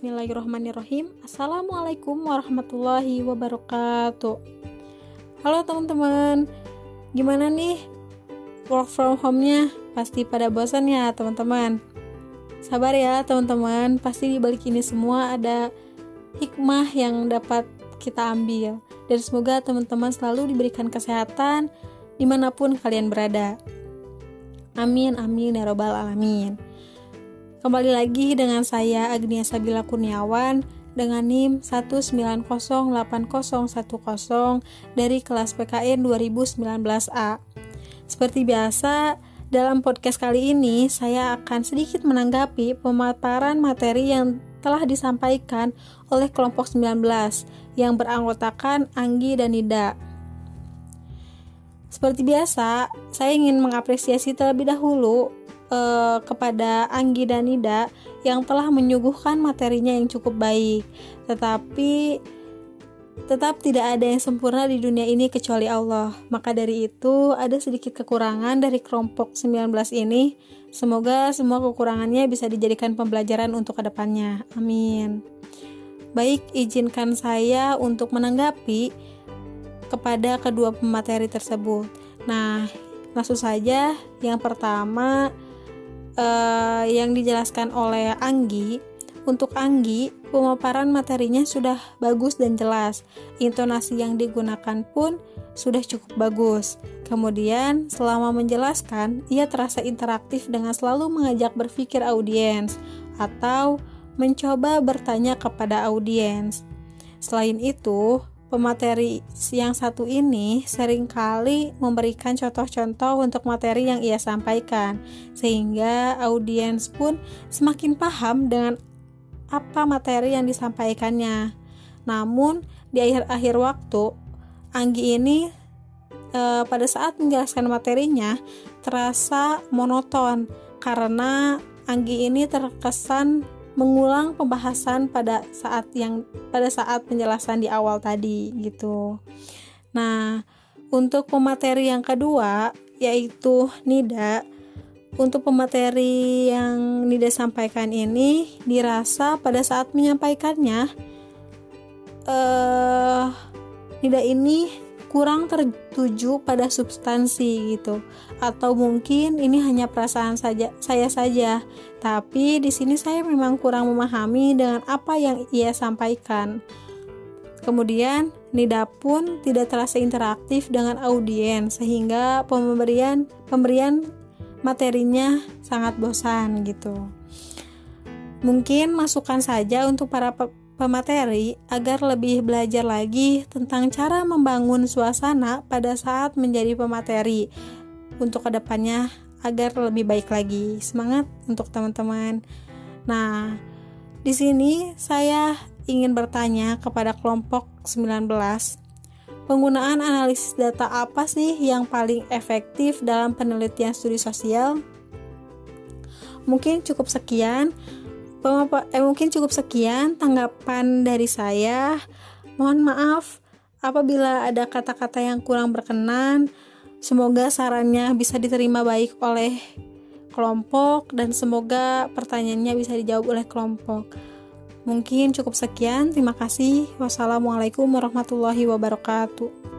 Bismillahirrahmanirrahim. Assalamualaikum warahmatullahi wabarakatuh. Halo teman-teman. Gimana nih work from home-nya? Pasti pada bosan ya teman-teman. Sabar ya teman-teman. Pasti di balik ini semua ada hikmah yang dapat kita ambil. Dan semoga teman-teman selalu diberikan kesehatan di mana pun kalian berada. Amin amin ya robbal alamin Kembali lagi dengan saya Agnia Sabila Kurniawan dengan NIM 1908010 dari kelas PKN 2019A. Seperti biasa, dalam podcast kali ini saya akan sedikit menanggapi pemaparan materi yang telah disampaikan oleh kelompok 19 yang beranggotakan Anggi dan Nida. Seperti biasa, saya ingin mengapresiasi terlebih dahulu uh, kepada Anggi dan Nida yang telah menyuguhkan materinya yang cukup baik. Tetapi tetap tidak ada yang sempurna di dunia ini kecuali Allah. Maka dari itu, ada sedikit kekurangan dari kelompok 19 ini. Semoga semua kekurangannya bisa dijadikan pembelajaran untuk ke depannya. Amin. Baik, izinkan saya untuk menanggapi kepada kedua pemateri tersebut. Nah, langsung saja yang pertama uh, yang dijelaskan oleh Anggi untuk Anggi, pemaparan materinya sudah bagus dan jelas. Intonasi yang digunakan pun sudah cukup bagus. Kemudian, selama menjelaskan, ia terasa interaktif dengan selalu mengajak berpikir audiens atau mencoba bertanya kepada audiens. Selain itu, Pemateri yang satu ini sering kali memberikan contoh-contoh untuk materi yang ia sampaikan, sehingga audiens pun semakin paham dengan apa materi yang disampaikannya. Namun, di akhir-akhir waktu, Anggi ini e, pada saat menjelaskan materinya terasa monoton karena Anggi ini terkesan mengulang pembahasan pada saat yang pada saat penjelasan di awal tadi gitu. Nah, untuk pemateri yang kedua yaitu Nida untuk pemateri yang Nida sampaikan ini dirasa pada saat menyampaikannya eh Nida ini kurang tertuju pada substansi gitu. Atau mungkin ini hanya perasaan saja saya saja. Tapi di sini saya memang kurang memahami dengan apa yang ia sampaikan. Kemudian Nida pun tidak terasa interaktif dengan audiens sehingga pemberian pemberian materinya sangat bosan gitu. Mungkin masukan saja untuk para pemateri agar lebih belajar lagi tentang cara membangun suasana pada saat menjadi pemateri untuk ke depannya agar lebih baik lagi. Semangat untuk teman-teman. Nah, di sini saya ingin bertanya kepada kelompok 19 Penggunaan analisis data apa sih yang paling efektif dalam penelitian studi sosial? Mungkin cukup sekian eh, mungkin cukup sekian tanggapan dari saya. Mohon maaf apabila ada kata-kata yang kurang berkenan. Semoga sarannya bisa diterima baik oleh kelompok dan semoga pertanyaannya bisa dijawab oleh kelompok. Mungkin cukup sekian. Terima kasih. Wassalamualaikum warahmatullahi wabarakatuh.